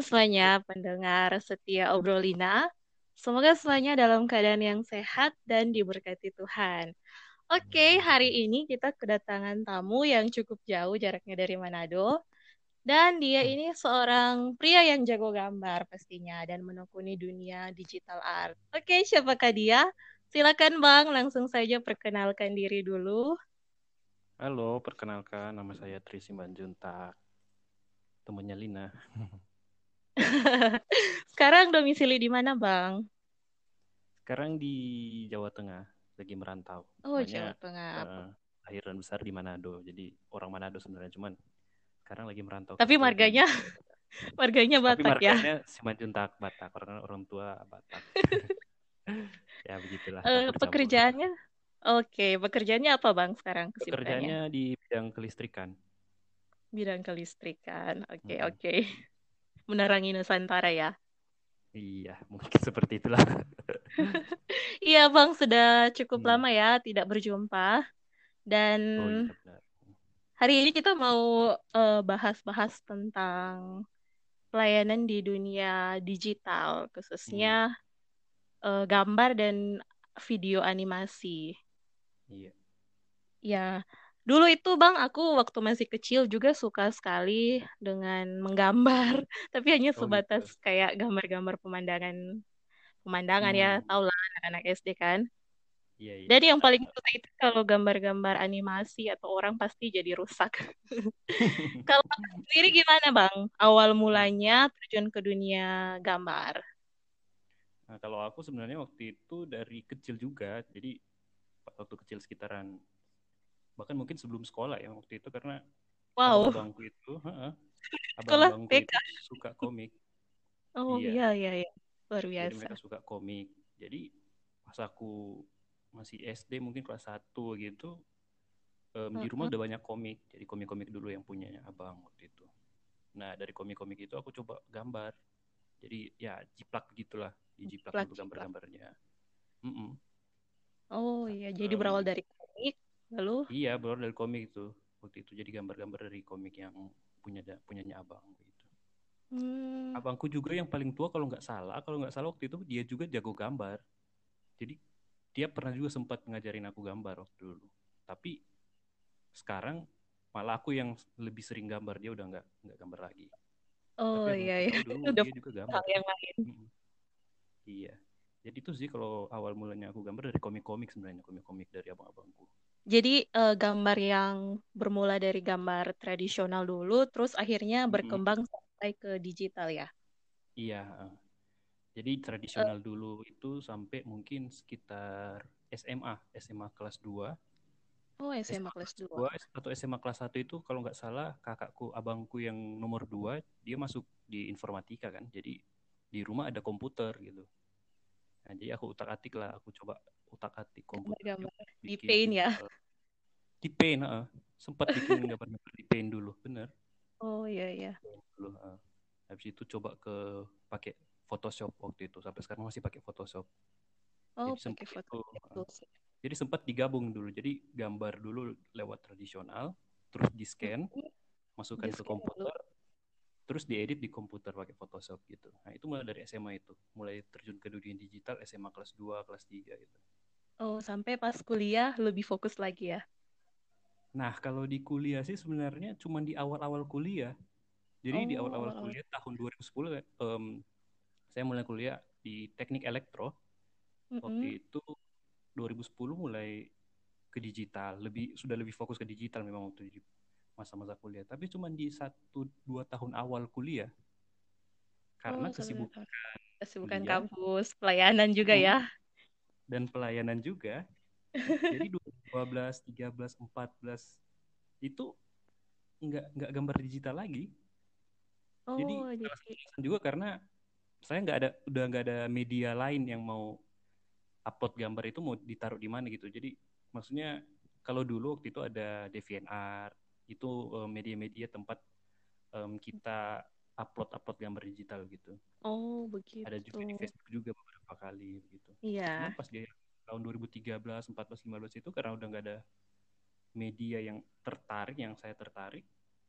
Semuanya, pendengar setia Obrolina. Semoga semuanya dalam keadaan yang sehat dan diberkati Tuhan. Oke, hari ini kita kedatangan tamu yang cukup jauh jaraknya dari Manado. Dan dia ini seorang pria yang jago gambar pastinya dan menekuni dunia digital art. Oke, siapakah dia? Silakan Bang, langsung saja perkenalkan diri dulu. Halo, perkenalkan nama saya Tri Simbanjuntak, temannya Lina. Sekarang domisili di mana, Bang? Sekarang di Jawa Tengah, lagi merantau. Oh, Jawa Tengah. Uh, lahir dan besar di Manado, jadi orang Manado sebenarnya, cuman sekarang lagi merantau. Tapi marganya, marganya Batak Tapi ya? marganya Simanjuntak Batak, karena orang tua Batak. ya begitulah. Uh, pekerjaannya? Oke, pekerjaannya apa Bang sekarang? Pekerjaannya di bidang kelistrikan. Bidang kelistrikan, oke okay, hmm. oke. Okay. Menerangi Nusantara ya? Iya, mungkin seperti itulah. iya Bang, sudah cukup hmm. lama ya tidak berjumpa. Dan oh, iya, hari ini kita mau bahas-bahas uh, tentang pelayanan di dunia digital, khususnya hmm. uh, gambar dan video animasi. Iya. Ya, dulu itu Bang, aku waktu masih kecil juga suka sekali dengan menggambar, tapi hanya oh, sebatas oh, gitu. kayak gambar-gambar pemandangan pemandangan ya, hmm. ya, tau lah anak-anak SD kan. Iya, iya. Dan yang paling suka itu kalau gambar-gambar animasi atau orang pasti jadi rusak. kalau sendiri gimana Bang? Awal mulanya terjun ke dunia gambar? Nah, kalau aku sebenarnya waktu itu dari kecil juga, jadi waktu kecil sekitaran bahkan mungkin sebelum sekolah ya waktu itu karena wow. abangku itu, abang-abangku itu suka komik. Oh iya iya iya luar biasa. Jadi mereka suka komik. Jadi pas aku masih SD mungkin kelas 1 gitu um, di rumah udah banyak komik. Jadi komik-komik dulu yang punyanya abang waktu itu. Nah dari komik-komik itu aku coba gambar. Jadi ya jiplak gitulah, dijiplak dulu gambar-gambarnya. Mm -mm. Oh iya, jadi berawal dari komik, lalu? Iya, berawal dari komik itu. Waktu itu jadi gambar-gambar dari komik yang punya punyanya abang gitu. Hmm. Abangku juga yang paling tua kalau nggak salah, kalau nggak salah waktu itu dia juga jago gambar. Jadi dia pernah juga sempat ngajarin aku gambar waktu dulu. Tapi sekarang malah aku yang lebih sering gambar dia udah nggak nggak gambar lagi. Oh Tapi iya iya. Dulu udah dia juga gambar. yang lain. Iya. Jadi itu sih kalau awal mulanya aku gambar dari komik-komik sebenarnya, komik-komik dari abang-abangku. Jadi uh, gambar yang bermula dari gambar tradisional dulu, terus akhirnya berkembang hmm. sampai ke digital ya? Iya. Jadi tradisional uh, dulu itu sampai mungkin sekitar SMA, SMA kelas 2. Oh, SMA, SMA kelas 2. 2 atau SMA kelas 1 itu kalau nggak salah kakakku, abangku yang nomor 2, dia masuk di informatika kan. Jadi di rumah ada komputer gitu. Nah, jadi aku utak-atik lah, aku coba utak-atik komputer. Gambar di paint ya? Di paint, uh, sempat bikin gambar-gambar di paint dulu, bener. Oh iya iya. Dulu, uh. Habis itu coba ke pakai Photoshop waktu itu, sampai sekarang masih pakai Photoshop. Oh, jadi pakai Photoshop. uh, jadi sempat digabung dulu, jadi gambar dulu lewat tradisional, terus di scan, masukkan di ke komputer, dulu terus diedit di komputer pakai Photoshop gitu. Nah, itu mulai dari SMA itu, mulai terjun ke dunia digital SMA kelas 2, kelas 3 gitu. Oh, sampai pas kuliah lebih fokus lagi ya? Nah, kalau di kuliah sih sebenarnya cuma di awal-awal kuliah. Jadi oh, di awal-awal kuliah tahun 2010 um, saya mulai kuliah di Teknik Elektro. Mm -hmm. Waktu itu 2010 mulai ke digital, lebih sudah lebih fokus ke digital memang waktu di masa-masa kuliah tapi cuma di satu dua tahun awal kuliah karena oh, kesibukan kesibukan kuliah, kampus pelayanan juga ya dan pelayanan juga jadi 12 13 14 itu nggak nggak gambar digital lagi oh, jadi jadi juga karena saya nggak ada udah nggak ada media lain yang mau upload gambar itu mau ditaruh di mana gitu jadi maksudnya kalau dulu waktu itu ada DeviantArt itu uh, media-media tempat um, kita upload-upload gambar digital gitu. Oh, begitu. Ada juga di Facebook juga beberapa kali gitu. Iya. Cuma pas di tahun 2013, 14, 15 itu karena udah nggak ada media yang tertarik, yang saya tertarik,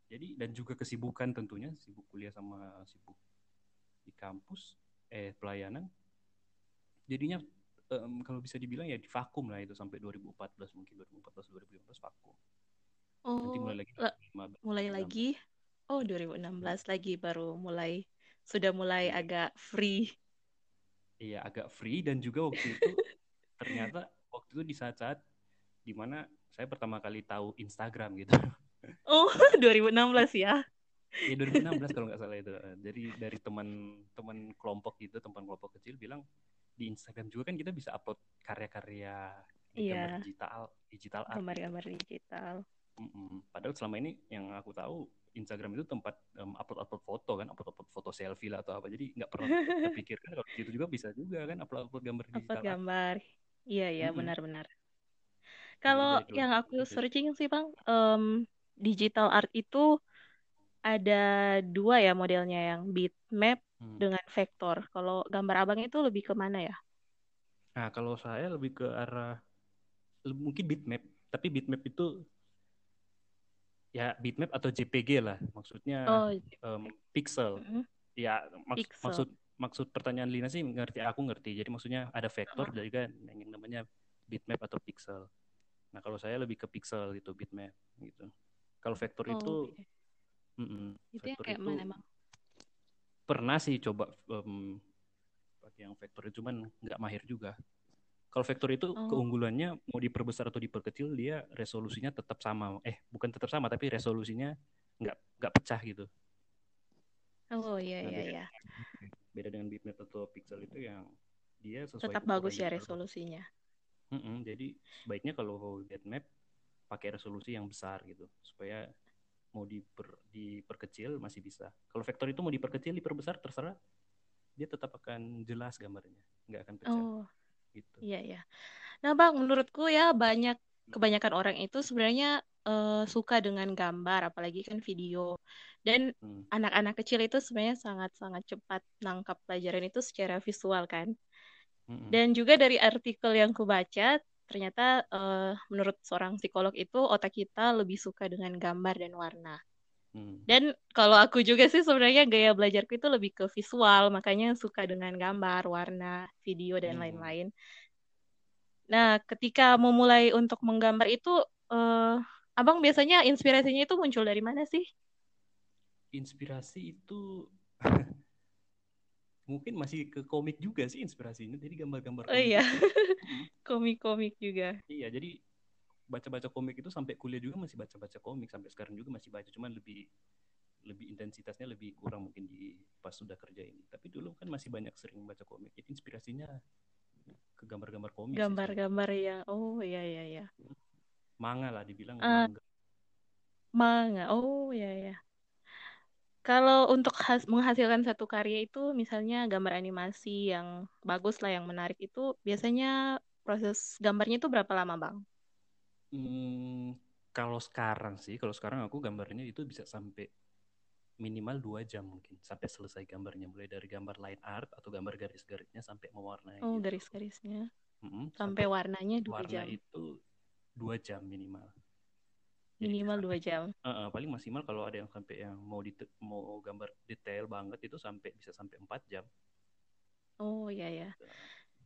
jadi dan juga kesibukan tentunya sibuk kuliah sama sibuk di kampus eh pelayanan jadinya um, kalau bisa dibilang ya di vakum lah itu sampai 2014 mungkin 2014 2015 vakum oh Nanti mulai lagi mulai lagi oh 2016 ya. lagi baru mulai sudah mulai ya. agak free iya agak free dan juga waktu itu ternyata waktu itu di saat-saat di mana saya pertama kali tahu Instagram gitu oh 2016 ya Iya 2016 kalau nggak salah itu. Jadi dari teman-teman kelompok gitu, teman kelompok kecil bilang di Instagram juga kan kita bisa upload karya-karya iya. digital, digital art. Gambar-gambar digital. Mm-mm. Padahal selama ini yang aku tahu Instagram itu tempat um, upload-upload foto kan, upload-upload foto selfie lah atau apa. Jadi nggak pernah terpikirkan kalau itu juga bisa juga kan upload-upload gambar digital. Upload gambar. Iya iya mm-hmm. benar-benar. Kalau yang aku searching sih bang, um, digital art itu ada dua ya modelnya yang bitmap hmm. dengan vektor. Kalau gambar abang itu lebih ke mana ya? Nah, kalau saya lebih ke arah mungkin bitmap, tapi bitmap itu ya bitmap atau JPG lah, maksudnya oh, um, pixel. Mm-hmm. Ya mak pixel. maksud maksud pertanyaan Lina sih ngerti aku ngerti. Jadi maksudnya ada vektor oh. dari kan yang namanya bitmap atau pixel. Nah, kalau saya lebih ke pixel gitu bitmap gitu. Kalau vektor oh, itu okay. mm -mm, itu kayak itu, mana emang? pernah sih coba um, pakai yang vektor cuman nggak mahir juga kalau vektor itu oh. keunggulannya mau diperbesar atau diperkecil dia resolusinya tetap sama eh bukan tetap sama tapi resolusinya nggak nggak pecah gitu oh iya nah, iya iya beda dengan bitmap atau pixel itu yang dia sesuai tetap bagus ya resolusinya mm -mm, jadi baiknya kalau bitmap pakai resolusi yang besar gitu supaya mau diper, diperkecil masih bisa. Kalau vektor itu mau diperkecil, diperbesar terserah, dia tetap akan jelas gambarnya, nggak akan pecah. Oh, gitu. Iya iya. Nah bang, menurutku ya banyak kebanyakan orang itu sebenarnya uh, suka dengan gambar, apalagi kan video. Dan hmm. anak-anak hmm. kecil itu sebenarnya sangat-sangat cepat nangkap pelajaran itu secara visual kan. Hmm. Dan juga dari artikel yang kubaca, ternyata uh, menurut seorang psikolog itu otak kita lebih suka dengan gambar dan warna. Hmm. Dan kalau aku juga sih sebenarnya gaya belajarku itu lebih ke visual, makanya suka dengan gambar, warna, video dan hmm. lain-lain. Hmm. Nah, ketika memulai untuk menggambar itu, uh, abang biasanya inspirasinya itu muncul dari mana sih? Inspirasi itu mungkin masih ke komik juga sih inspirasinya jadi gambar-gambar oh iya komik-komik juga iya jadi baca-baca komik itu sampai kuliah juga masih baca-baca komik sampai sekarang juga masih baca cuman lebih lebih intensitasnya lebih kurang mungkin di pas sudah kerja ini. Tapi dulu kan masih banyak sering baca komik jadi inspirasinya ke gambar-gambar komik gambar-gambar ya oh iya iya iya. Manga lah dibilang uh, manga. manga oh iya iya. Kalau untuk has menghasilkan satu karya itu, misalnya gambar animasi yang bagus lah, yang menarik itu, biasanya proses gambarnya itu berapa lama, Bang? Hmm, kalau sekarang sih, kalau sekarang aku gambarnya itu bisa sampai minimal dua jam mungkin sampai selesai gambarnya. Mulai dari gambar line art atau gambar garis-garisnya sampai mewarnai oh gitu. garis-garisnya. Mm -hmm. sampai, sampai warnanya dua warna jam. itu dua jam minimal. Minimal dua jam. Uh, uh, paling maksimal kalau ada yang sampai yang mau di mau gambar detail banget itu sampai bisa sampai empat jam. Oh iya ya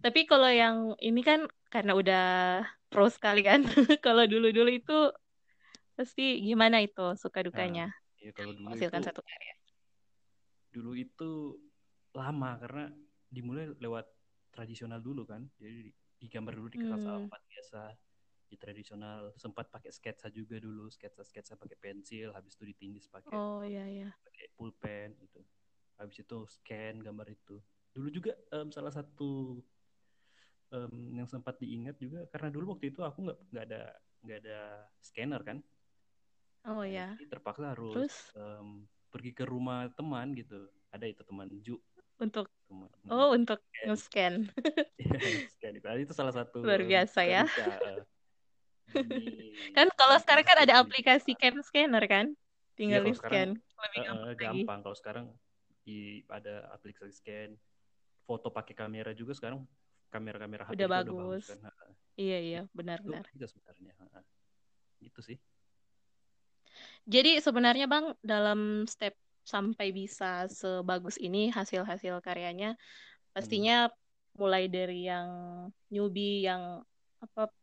tapi kalau yang ini kan karena udah pro sekali kan kalau dulu dulu itu pasti gimana itu suka dukanya? Nah, ya kalau dulu menghasilkan itu, satu karya. Dulu itu lama karena dimulai lewat tradisional dulu kan. Jadi digambar dulu di kertas hmm. biasa di tradisional sempat pakai sketsa juga dulu sketsa sketsa pakai pensil habis itu ditindis pakai oh iya iya. pakai pulpen itu habis itu scan gambar itu. Dulu juga um, salah satu um, yang sempat diingat juga karena dulu waktu itu aku nggak nggak ada nggak ada scanner kan. Oh iya. jadi terpaksa harus Terus? Um, pergi ke rumah teman gitu. Ada itu teman Ju. Untuk? Teman, oh untuk nge-scan. Scan itu itu salah satu luar biasa ya. kan kalau sekarang kan ada aplikasi. scan scanner kan? Tinggal ya, di scan lebih uh, gampang kalau sekarang di ada aplikasi scan. Foto pakai kamera juga sekarang kamera-kamera HP udah bagus, udah bagus kan? iya iya benar-benar itu sebenarnya gitu sih Jadi sebenarnya Bang dalam step sampai bisa sebagus ini hasil-hasil karyanya pastinya hmm. mulai dari yang newbie yang apa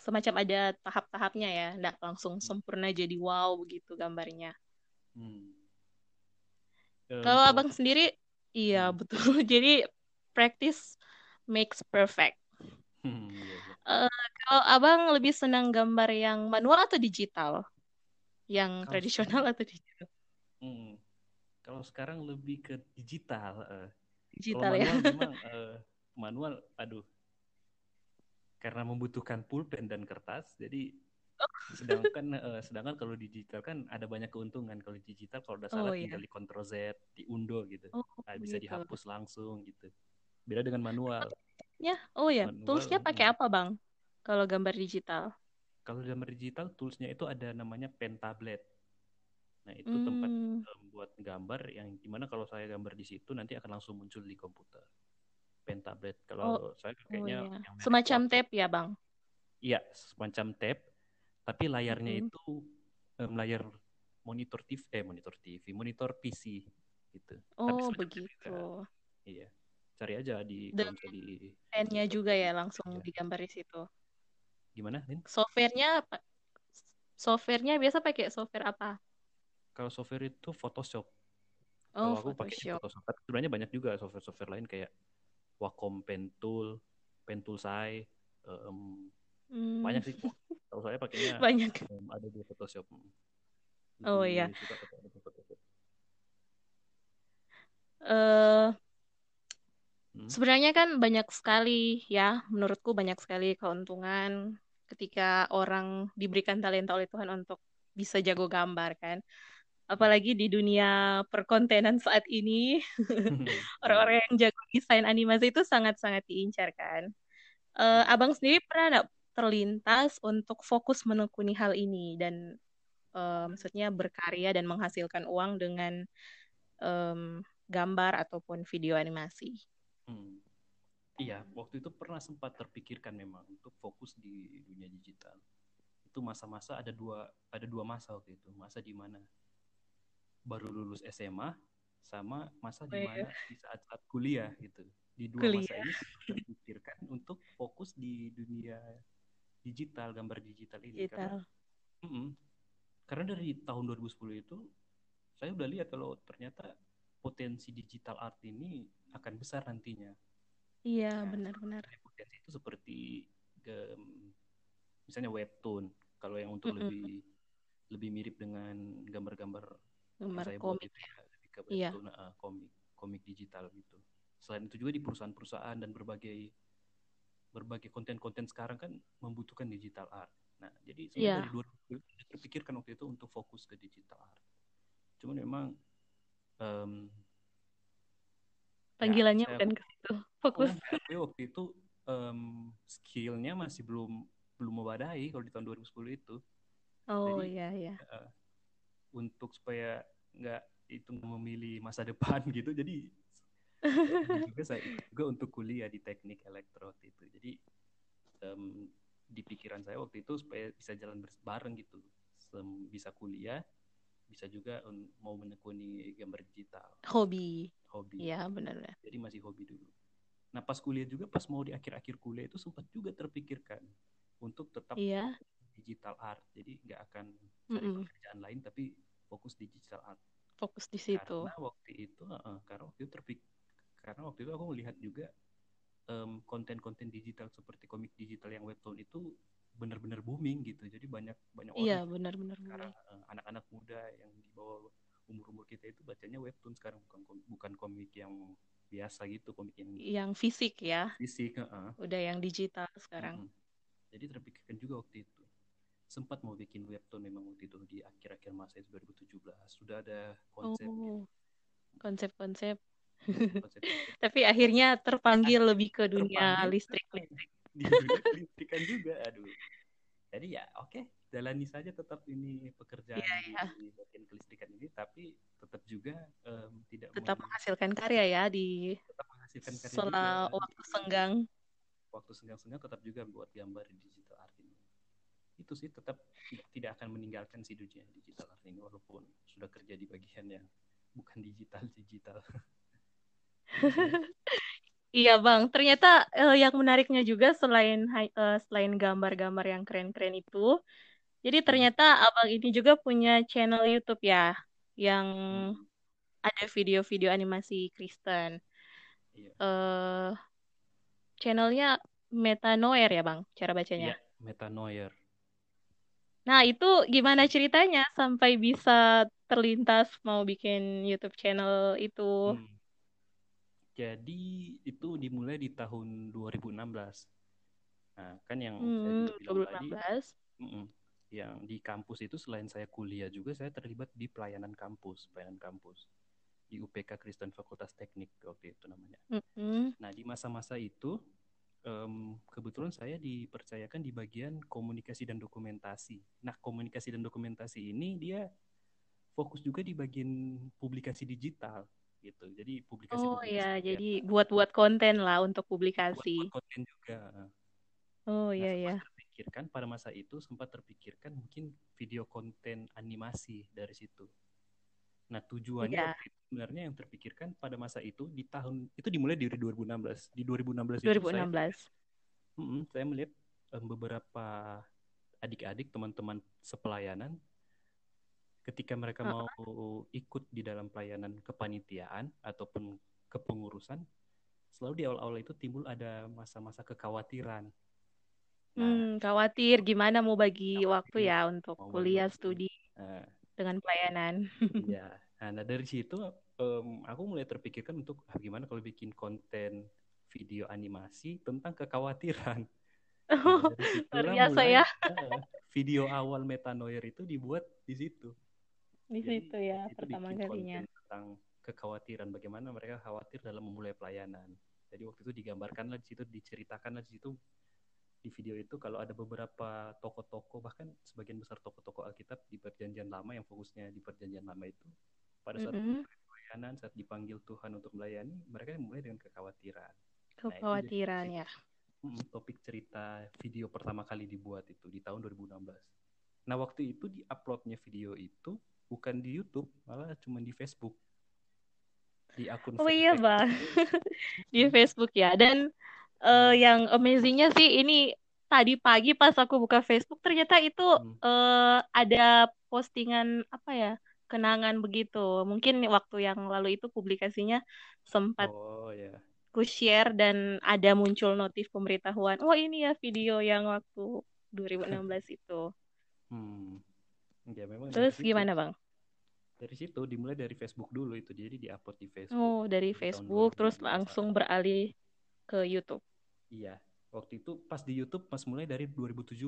semacam ada tahap-tahapnya ya, nggak langsung hmm. sempurna jadi wow begitu gambarnya. Hmm. Kalau abang sendiri, iya hmm. betul. jadi practice makes perfect. Hmm, uh, kalau abang lebih senang gambar yang manual atau digital? Yang kalau tradisional sekarang, atau digital? Hmm. Kalau sekarang lebih ke digital. Uh. Digital kalau ya. manual memang uh, manual, aduh karena membutuhkan pulpen dan kertas jadi sedangkan uh, sedangkan kalau digital kan ada banyak keuntungan kalau digital kalau udah salah oh, tinggal iya. di Ctrl Z diunduh gitu oh, nah, bisa gitu. dihapus langsung gitu beda dengan manual ya oh ya toolsnya pakai apa bang kalau gambar digital kalau gambar digital toolsnya itu ada namanya pen tablet nah itu hmm. tempat um, buat gambar yang gimana kalau saya gambar di situ nanti akan langsung muncul di komputer pen tablet. Kalau oh, saya kayaknya oh, iya. semacam tab ya, Bang? Iya, semacam tab, tapi layarnya hmm. itu um, layar monitor TV, eh monitor TV, monitor PC gitu. Oh, begitu. Iya. Cari aja di Dan di pen-nya juga ya langsung ya. digambar di situ. Gimana, Lin? Softwarenya apa? Softwarenya biasa pakai software apa? Kalau software itu Photoshop. Oh, Kalau aku pakai Photoshop. Sebenarnya banyak juga software-software lain kayak Wacom Pen Tool, Pen Tool Sai, um, hmm. banyak sih. Kalau saya pakainya banyak. Um, ada di Photoshop. Oh iya. Uh, hmm? Sebenarnya kan banyak sekali ya, menurutku banyak sekali keuntungan ketika orang diberikan talenta oleh Tuhan untuk bisa jago gambar kan. Apalagi di dunia perkontenan saat ini orang-orang yang jago desain animasi itu sangat-sangat diincar kan. Uh, abang sendiri pernah nggak terlintas untuk fokus menekuni hal ini dan uh, maksudnya berkarya dan menghasilkan uang dengan um, gambar ataupun video animasi hmm. iya waktu itu pernah sempat terpikirkan memang untuk fokus di dunia digital itu masa-masa ada dua ada dua masa waktu itu masa di mana baru lulus SMA sama masa di oh, iya. mana di saat-saat kuliah gitu. Di dua kuliah. masa ini terpikirkan untuk fokus di dunia digital, gambar digital ini digital. karena mm -mm, karena dari tahun 2010 itu saya udah lihat kalau ternyata potensi digital art ini akan besar nantinya. Iya, nah, benar-benar. Potensi itu seperti ke, misalnya webtoon kalau yang untuk mm -hmm. lebih lebih mirip dengan gambar-gambar gambar komik itu ya, lebih ke iya. uh, komik komik digital gitu selain itu juga di perusahaan-perusahaan dan berbagai berbagai konten-konten sekarang kan membutuhkan digital art nah jadi sebenarnya yeah. dari dua terpikirkan waktu itu untuk fokus ke digital art cuman memang um, panggilannya ya, bukan ke situ fokus. Oh, waktu itu um, skillnya masih belum belum memadai kalau di tahun 2010 itu. Oh iya iya. uh, untuk supaya nggak itu memilih masa depan gitu jadi juga saya juga untuk kuliah di teknik elektro itu. Jadi um, di pikiran saya waktu itu supaya bisa jalan bareng gitu Sem bisa kuliah bisa juga um, mau menekuni gambar digital. Hobi. Hobi. Ya benar jadi masih hobi dulu. Nah pas kuliah juga pas mau di akhir-akhir kuliah itu sempat juga terpikirkan untuk tetap iya. digital art. Jadi nggak akan cari mm -mm. pekerjaan lain tapi fokus di digital art. Fokus di situ. Karena waktu itu uh, karena waktu itu terpik karena waktu itu aku melihat juga konten konten-konten digital seperti komik digital yang webtoon itu benar-benar booming gitu. Jadi banyak banyak iya, orang benar-benar sekarang uh, anak-anak muda yang di bawah umur-umur kita itu bacanya webtoon sekarang bukan bukan komik yang biasa gitu komik yang yang fisik ya. fisik uh, udah yang digital sekarang. Uh, jadi terpikirkan juga waktu itu. Sempat mau bikin webtoon memang waktu itu di akhir-akhir masa itu 2017 sudah ada konsep. Oh, konsep-konsep. Tapi akhirnya terpanggil lebih ke dunia listrik listrik di dunia juga aduh jadi ya oke okay, jalani saja tetap ini pekerjaan yeah, yeah. di bagian kelistrikan ini tapi tetap juga um, tidak tetap menghasilkan karya ya di tetap menghasilkan karya setelah waktu senggang waktu senggang-senggang tetap juga buat gambar di digital art ini itu sih tetap tidak akan meninggalkan si dunia digital learning walaupun sudah kerja di bagian yang bukan digital digital. Iya bang, ternyata uh, yang menariknya juga selain uh, selain gambar-gambar yang keren-keren itu, jadi hmm. ternyata abang ini juga punya channel YouTube ya, yang hmm. ada video-video animasi Kristen. Iya. Uh, channelnya Metanoer ya bang, cara bacanya? Iya, Metanoer. Nah itu gimana ceritanya sampai bisa terlintas mau bikin YouTube channel itu? Hmm jadi itu dimulai di tahun 2016. Nah, kan yang hmm, saya bilang 2016. tadi, mm -mm, yang di kampus itu selain saya kuliah juga saya terlibat di pelayanan kampus, pelayanan kampus di UPK Kristen Fakultas Teknik waktu itu namanya. Mm -hmm. Nah, di masa-masa itu um, kebetulan saya dipercayakan di bagian komunikasi dan dokumentasi. Nah, komunikasi dan dokumentasi ini dia fokus juga di bagian publikasi digital gitu. Jadi publikasi. Oh iya, ya. jadi buat-buat konten lah untuk publikasi. Buat, konten juga. Oh iya nah, iya. Terpikirkan pada masa itu sempat terpikirkan mungkin video konten animasi dari situ. Nah tujuannya yeah. sebenarnya yang terpikirkan pada masa itu di tahun itu dimulai di 2016. Di 2016 itu 2016. Saya, mm, saya melihat um, beberapa adik-adik teman-teman sepelayanan ketika mereka mau ikut di dalam pelayanan kepanitiaan ataupun kepengurusan, selalu di awal-awal itu timbul ada masa-masa kekhawatiran. Nah, hmm, khawatir gimana mau bagi khawatir, waktu ya untuk kuliah studi uh, dengan pelayanan. Iya. Nah, dari situ um, aku mulai terpikirkan untuk ah, gimana kalau bikin konten video animasi tentang kekhawatiran. Oh, luar biasa mulai, ya. Uh, video awal metanoir itu dibuat di situ di Jadi, situ ya pertama kalinya tentang kekhawatiran bagaimana mereka khawatir dalam memulai pelayanan. Jadi waktu itu digambarkanlah di situ diceritakanlah di situ di video itu kalau ada beberapa tokoh-tokoh bahkan sebagian besar tokoh-tokoh Alkitab di perjanjian lama yang fokusnya di perjanjian lama itu pada saat mm -hmm. pelayanan saat dipanggil Tuhan untuk melayani mereka mulai dengan kekhawatiran. Nah, kekhawatiran nah, ya. Topik cerita video pertama kali dibuat itu di tahun 2016. Nah waktu itu di uploadnya video itu bukan di YouTube malah cuma di Facebook. Di akun oh iya bang. Di Facebook ya. Dan uh, yang amazingnya sih ini tadi pagi pas aku buka Facebook ternyata itu hmm. uh, ada postingan apa ya kenangan begitu. Mungkin waktu yang lalu itu publikasinya sempat oh, yeah. ku share dan ada muncul notif pemberitahuan oh ini ya video yang waktu 2016 itu. Hmm. Ya, memang Terus gimana bang? Dari situ dimulai dari Facebook dulu itu, jadi diupload di Facebook. Oh dari Facebook, terus langsung beralih ke YouTube. Iya, waktu itu pas di YouTube pas mulai dari 2017.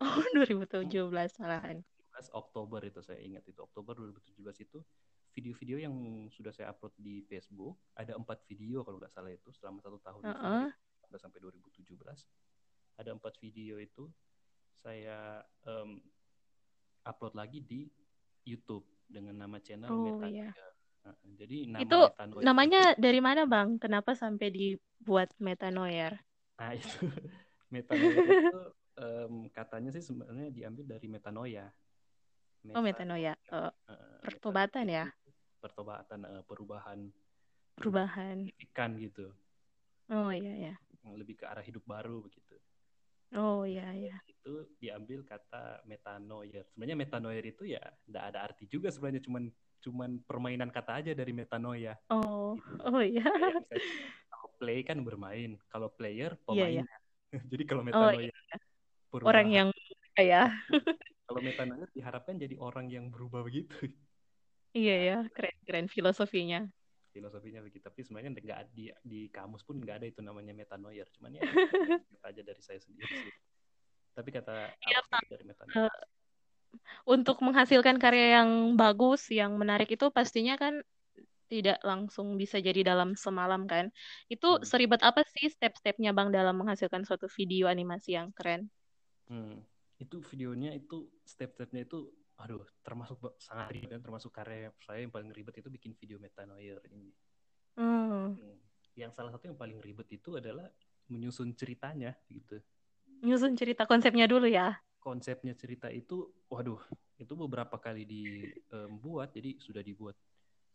Oh 2017 malahan. 17 Oktober itu saya ingat itu Oktober 2017 itu video-video yang sudah saya upload di Facebook ada empat video kalau nggak salah itu selama satu tahun uh -uh. sampai 2017 ada empat video itu saya um, upload lagi di YouTube dengan nama channel oh, Meta iya. Nah, jadi nama itu namanya itu, dari mana bang? Kenapa sampai dibuat Metanoia? Nah itu Metanoia itu um, katanya sih sebenarnya diambil dari metanoia. Meta, oh metanoia, uh, uh, pertobatan ya? Pertobatan, uh, perubahan. Perubahan. Ikan gitu. Oh iya ya. Lebih ke arah hidup baru begitu. Oh iya iya. Itu diambil kata metanoia. Sebenarnya metanoia itu ya tidak ada arti juga sebenarnya cuman cuman permainan kata aja dari metanoia. Oh. Gitu. Oh iya. kalau play kan bermain, kalau player pemain. Iya, iya. jadi kalau oh, metanoia oh, iya. orang yang ya. kalau metanoia diharapkan jadi orang yang berubah begitu. Iya ya, keren keren filosofinya filosofinya begitu tapi sebenarnya nggak di di kamus pun nggak ada itu namanya metanoia. Cuman ya aja dari saya sendiri sih. Tapi kata ya, dari metanoia? Uh, untuk menghasilkan karya yang bagus yang menarik itu pastinya kan tidak langsung bisa jadi dalam semalam kan? Itu hmm. seribet apa sih step-stepnya bang dalam menghasilkan suatu video animasi yang keren? Hmm. itu videonya itu step-stepnya itu aduh termasuk sangat ribet dan termasuk karya saya yang paling ribet itu bikin video metanoia ini. Hmm. yang salah satu yang paling ribet itu adalah menyusun ceritanya gitu. Nyusun cerita konsepnya dulu ya? Konsepnya cerita itu waduh itu beberapa kali dibuat jadi sudah dibuat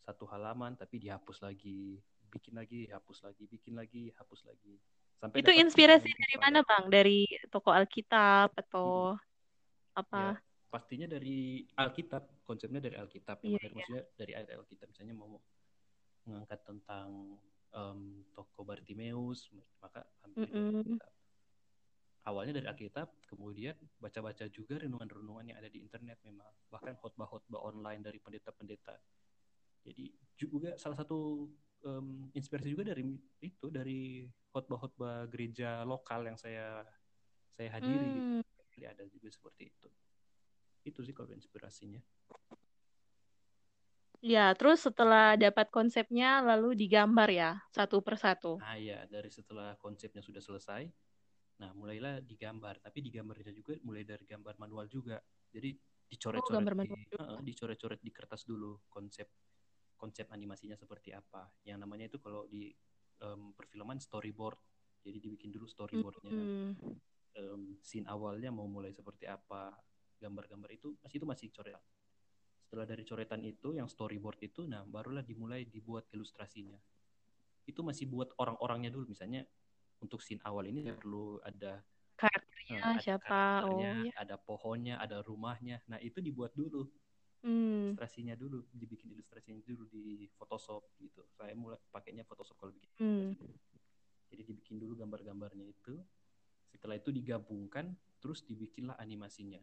satu halaman tapi dihapus lagi bikin lagi hapus lagi bikin lagi hapus lagi. Sampai itu inspirasi dari mana bang? Dari toko Alkitab atau hmm. apa? Ya, pastinya dari Alkitab konsepnya dari Alkitab ya, yeah, maksudnya dari ayat Alkitab misalnya mau mengangkat tentang um, toko Bartimeus maka ambil mm. Alkitab awalnya dari Alkitab kemudian baca-baca juga renungan-renungan yang ada di internet memang bahkan khotbah-khotbah online dari pendeta-pendeta jadi juga salah satu um, inspirasi juga dari itu dari khotbah-khotbah gereja lokal yang saya saya hadiri gitu. hmm. gitu. Jadi ada juga seperti itu. Itu sih kalau inspirasinya. Ya, terus setelah dapat konsepnya lalu digambar ya satu persatu. Ah ya, dari setelah konsepnya sudah selesai, nah mulailah digambar. Tapi digambarnya juga mulai dari gambar manual juga. Jadi dicoret-coret oh, di, uh, dicoret-coret di kertas dulu konsep konsep animasinya seperti apa. Yang namanya itu kalau di um, perfilman storyboard. Jadi dibikin dulu storyboardnya. Mm. Um, scene awalnya mau mulai seperti apa. Gambar-gambar itu masih itu masih coret. Setelah dari coretan itu, yang storyboard itu, nah barulah dimulai dibuat ilustrasinya. Itu masih buat orang-orangnya dulu. Misalnya untuk scene awal ini yeah. perlu ada karakternya uh, ada siapa, karakternya, oh, ya. ada pohonnya, ada rumahnya. Nah itu dibuat dulu hmm. ilustrasinya dulu dibikin ilustrasinya dulu di Photoshop gitu saya mulai pakainya Photoshop kalau bikin hmm. jadi dibikin dulu gambar-gambarnya itu setelah itu digabungkan terus dibikinlah animasinya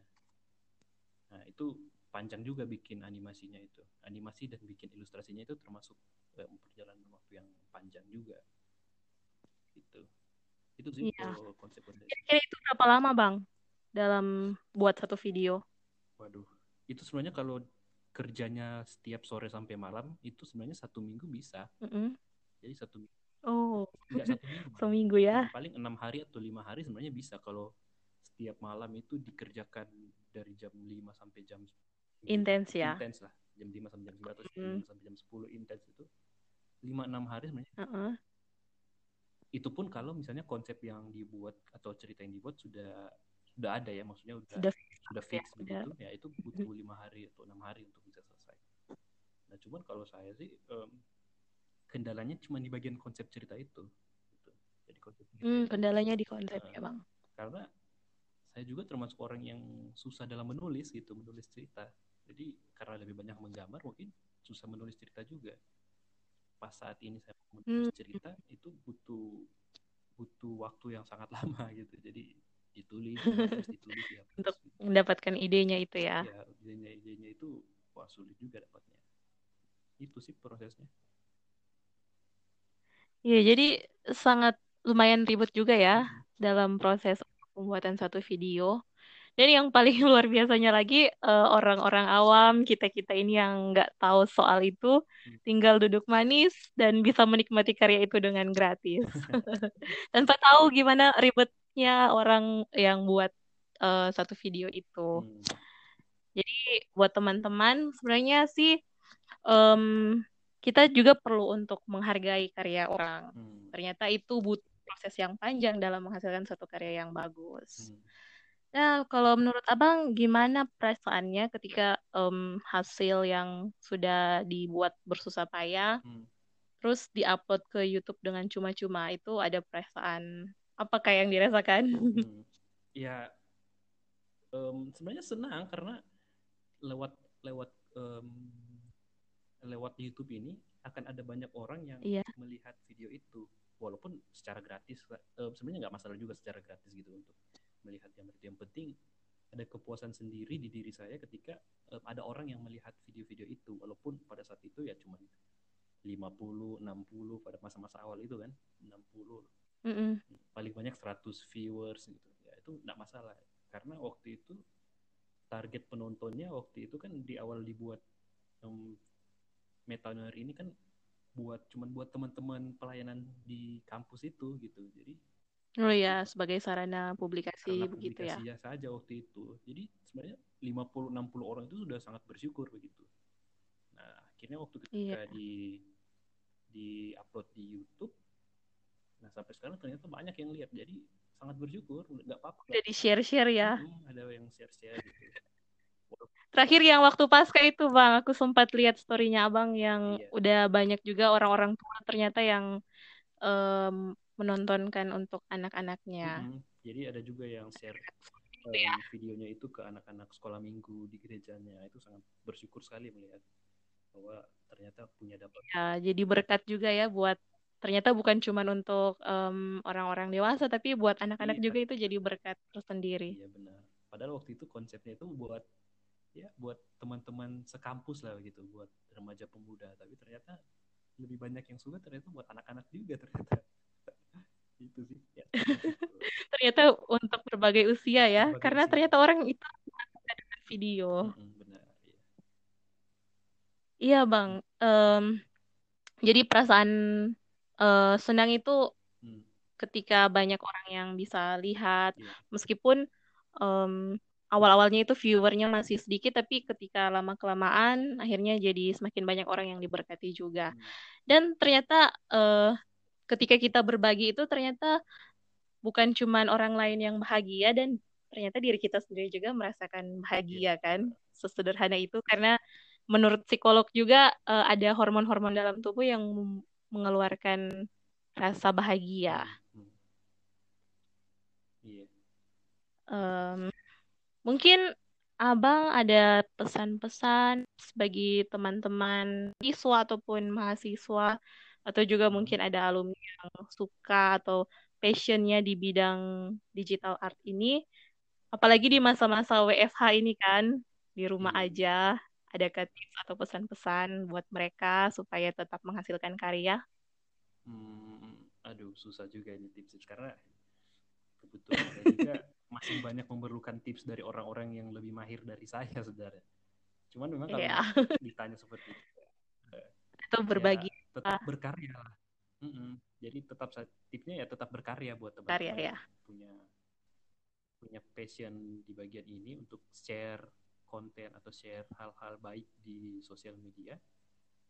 nah itu panjang juga bikin animasinya itu. Animasi dan bikin ilustrasinya itu termasuk eh, perjalanan waktu yang panjang juga. Gitu. Itu sih iya. konsep kira-kira itu berapa lama bang dalam buat satu video? Waduh. Itu sebenarnya kalau kerjanya setiap sore sampai malam itu sebenarnya satu minggu bisa. Mm -hmm. jadi satu minggu. Oh. Nggak satu minggu. Seminggu ya. Paling enam hari atau lima hari sebenarnya bisa kalau setiap malam itu dikerjakan dari jam 5 sampai jam intens ya? Intens lah. Jam 5 sampai jam 9 atau mm. sampai jam 10 intens itu. Lima enam hari sebenarnya. Uh -uh. itu pun kalau misalnya konsep yang dibuat atau cerita yang dibuat sudah sudah ada ya maksudnya udah sudah, sudah fix ya, begitu ya itu butuh lima hari atau enam hari untuk bisa selesai. Nah cuman kalau saya sih um, kendalanya cuma di bagian konsep cerita itu gitu. jadi konsep hmm, kendalanya di konsep uh, ya bang. Karena saya juga termasuk orang yang susah dalam menulis gitu menulis cerita jadi karena lebih banyak menggambar mungkin susah menulis cerita juga pas saat ini saya menulis hmm. cerita itu butuh butuh waktu yang sangat lama gitu jadi ditulis terus ditulis ya untuk gitu. mendapatkan idenya itu ya ya idenya idenya itu wah sulit juga dapatnya itu sih prosesnya ya jadi sangat lumayan ribet juga ya hmm. dalam proses pembuatan satu video dan yang paling luar biasanya lagi eh, orang-orang uh, awam kita-kita ini yang nggak tahu soal itu hmm. tinggal duduk manis dan bisa menikmati karya itu dengan gratis tanpa tahu gimana ribet ya orang yang buat uh, satu video itu. Hmm. Jadi buat teman-teman sebenarnya sih um, kita juga perlu untuk menghargai karya orang. Hmm. Ternyata itu butuh proses yang panjang dalam menghasilkan satu karya yang bagus. Hmm. Nah, kalau menurut abang gimana perasaannya ketika um, hasil yang sudah dibuat bersusah payah, hmm. terus diupload ke YouTube dengan cuma-cuma itu ada perasaan apakah yang dirasakan? Hmm. Ya, um, sebenarnya senang karena lewat lewat um, lewat YouTube ini akan ada banyak orang yang yeah. melihat video itu, walaupun secara gratis. Um, sebenarnya nggak masalah juga secara gratis gitu untuk melihat yang itu. Yang penting ada kepuasan sendiri di diri saya ketika um, ada orang yang melihat video-video itu, walaupun pada saat itu ya cuma 50, 60 pada masa-masa awal itu kan, 60 mm -mm. paling banyak 100 viewers gitu ya itu tidak masalah karena waktu itu target penontonnya waktu itu kan di awal dibuat um, Metaner ini kan buat cuman buat teman-teman pelayanan di kampus itu gitu jadi Oh ya, sebagai sarana publikasi sarana begitu ya. publikasi ya. saja waktu itu. Jadi sebenarnya 50 60 orang itu sudah sangat bersyukur begitu. Nah, akhirnya waktu ketika iya. di di upload di YouTube Nah sampai sekarang ternyata banyak yang lihat. Jadi sangat bersyukur nggak apa-apa udah di share share ya hmm, ada yang share share gitu terakhir yang waktu pasca itu bang aku sempat lihat storynya abang yang iya. udah banyak juga orang-orang tua ternyata yang um, menontonkan untuk anak-anaknya -hmm. jadi ada juga yang share um, ya. videonya itu ke anak-anak sekolah minggu di gerejanya itu sangat bersyukur sekali melihat bahwa ternyata punya dapat ya jadi berkat juga ya buat ternyata bukan cuma untuk um, orang-orang dewasa tapi buat anak-anak iya. juga itu jadi berkat tersendiri. Iya benar. Padahal waktu itu konsepnya itu buat ya buat teman-teman sekampus lah gitu, buat remaja pemuda. Tapi ternyata lebih banyak yang suka ternyata buat anak-anak juga ternyata. itu sih. Ya. ternyata untuk berbagai usia ya, berbagai karena usia. ternyata orang itu dengan video. Hmm, benar. Iya, iya bang. Um, jadi perasaan uh, senang itu hmm. ketika banyak orang yang bisa lihat yeah. meskipun um, awal-awalnya itu viewernya masih sedikit tapi ketika lama kelamaan akhirnya jadi semakin banyak orang yang diberkati juga hmm. dan ternyata uh, ketika kita berbagi itu ternyata bukan cuma orang lain yang bahagia dan ternyata diri kita sendiri juga merasakan bahagia yeah. kan sesederhana itu karena menurut psikolog juga uh, ada hormon-hormon dalam tubuh yang mengeluarkan rasa bahagia. Um, mungkin abang ada pesan-pesan bagi teman-teman siswa ataupun mahasiswa atau juga hmm. mungkin ada alumni yang suka atau passionnya di bidang digital art ini apalagi di masa-masa WFH ini kan di rumah hmm. aja ada tips atau pesan-pesan buat mereka supaya tetap menghasilkan karya? Hmm, aduh, susah juga ini tips karena saya juga masih banyak memerlukan tips dari orang-orang yang lebih mahir dari saya sebenarnya. Cuman memang kalau yeah. ditanya seperti itu, ya berbagi, ya, tetap berkarya. Mm -mm. Jadi tetap tipsnya ya tetap berkarya buat teman-teman ya. punya punya passion di bagian ini untuk share konten atau share hal-hal baik di sosial media,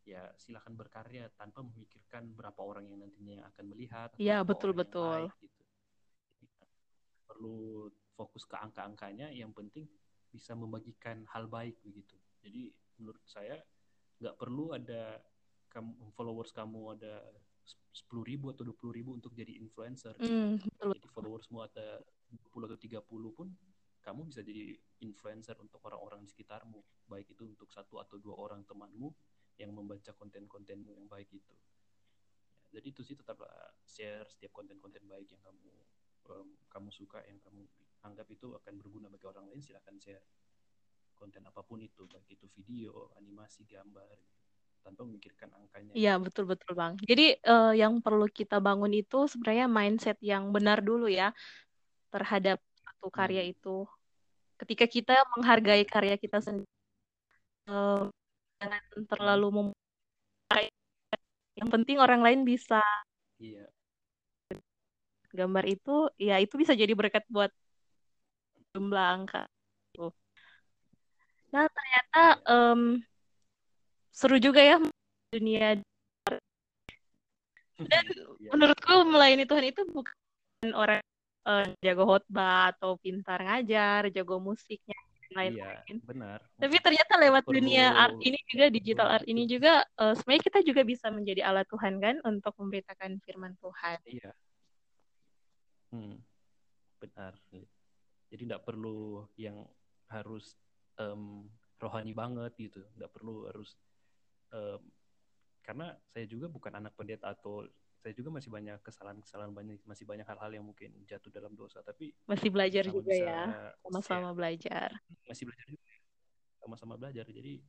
ya silahkan berkarya tanpa memikirkan berapa orang yang nantinya akan melihat. Iya betul betul. Gitu. Perlu fokus ke angka-angkanya. Yang penting bisa membagikan hal baik begitu. Jadi menurut saya nggak perlu ada kamu followers kamu ada sepuluh ribu atau dua puluh ribu untuk jadi influencer. Mm, betul. Jadi followersmu ada 20 atau 30 pun kamu bisa jadi influencer untuk orang-orang di sekitarmu, baik itu untuk satu atau dua orang temanmu yang membaca konten-kontenmu yang baik itu. Ya, jadi itu sih tetaplah share setiap konten-konten baik yang kamu um, kamu suka, yang kamu anggap itu akan berguna bagi orang lain, silahkan share konten apa pun itu, baik itu video, animasi, gambar, gitu, tanpa memikirkan angkanya. Iya betul betul bang. Jadi uh, yang perlu kita bangun itu sebenarnya mindset yang benar dulu ya terhadap satu karya hmm. itu ketika kita menghargai karya kita sendiri uh, jangan terlalu mem yang penting orang lain bisa iya. Gambar itu ya itu bisa jadi berkat buat jumlah angka nah ternyata um, seru juga ya dunia dan iya. menurutku melayani Tuhan itu bukan orang uh, jago khotbah atau pintar ngajar, jago musiknya lain-lain. Iya, benar. Tapi ternyata lewat Perlu... dunia art ini juga digital art ini juga uh, sebenarnya kita juga bisa menjadi alat Tuhan kan untuk memberitakan firman Tuhan. Iya. Hmm. Benar. Jadi tidak perlu yang harus um, rohani banget gitu, tidak perlu harus um, karena saya juga bukan anak pendeta atau saya juga masih banyak kesalahan-kesalahan banyak masih banyak hal-hal yang mungkin jatuh dalam dosa. Tapi masih belajar juga ya. Sama-sama belajar. Masih belajar juga sama-sama belajar. Jadi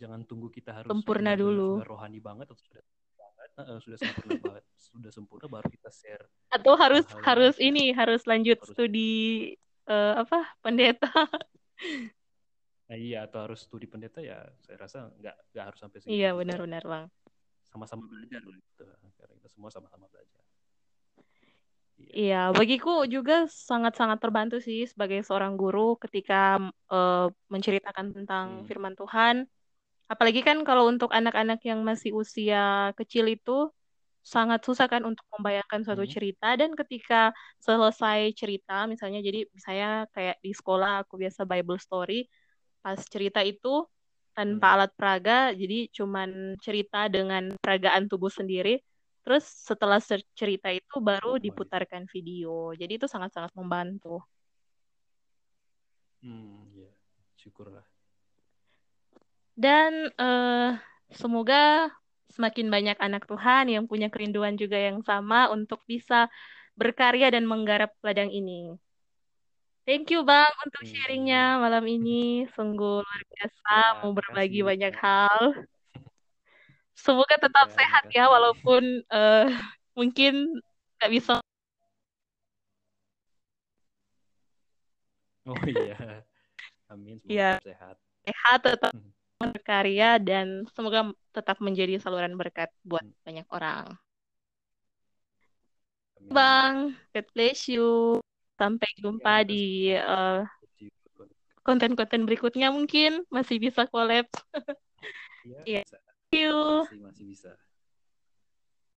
jangan tunggu kita harus sempurna dulu. rohani banget atau sudah uh, sudah sempurna banget. Sudah sempurna baru kita share atau harus harus ini harus lanjut harus. studi uh, apa pendeta. Nah, iya atau harus studi pendeta ya saya rasa nggak nggak harus sampai sini. Iya benar-benar bang. Sama-sama belajar gitu. Karena kita semua sama-sama belajar. Iya. iya bagiku juga sangat-sangat terbantu sih sebagai seorang guru ketika uh, menceritakan tentang hmm. firman Tuhan apalagi kan kalau untuk anak-anak yang masih usia kecil itu sangat susah kan untuk membayangkan suatu Hmm. cerita dan ketika selesai cerita misalnya jadi misalnya kayak di sekolah aku biasa Bible story pas cerita itu tanpa Hmm. alat peraga jadi cuman cerita dengan peragaan tubuh sendiri terus setelah cerita itu baru Oh, gitu. diputarkan video jadi itu sangat-sangat membantu Hmm, ya. Syukurlah. Dan eh, semoga semakin banyak anak Tuhan yang punya kerinduan juga yang sama untuk bisa berkarya dan menggarap ladang ini. Thank you Bang untuk Hmm, sharingnya malam ini. Sungguh luar biasa Ya, mau berbagi makasih, banyak hal. Semoga tetap Ya, sehat ya walaupun eh, mungkin nggak bisa. Oh iya. Amin, semoga Ya. sehat. Sehat tetap Hmm. Berkarya dan semoga tetap menjadi saluran berkat buat Hmm. banyak orang. Amin. Bang, God bless you. Sampai jumpa Ya, di eh, konten-konten berikutnya mungkin masih bisa collab. Ya, Iya. bisa. Thank you. Makasih,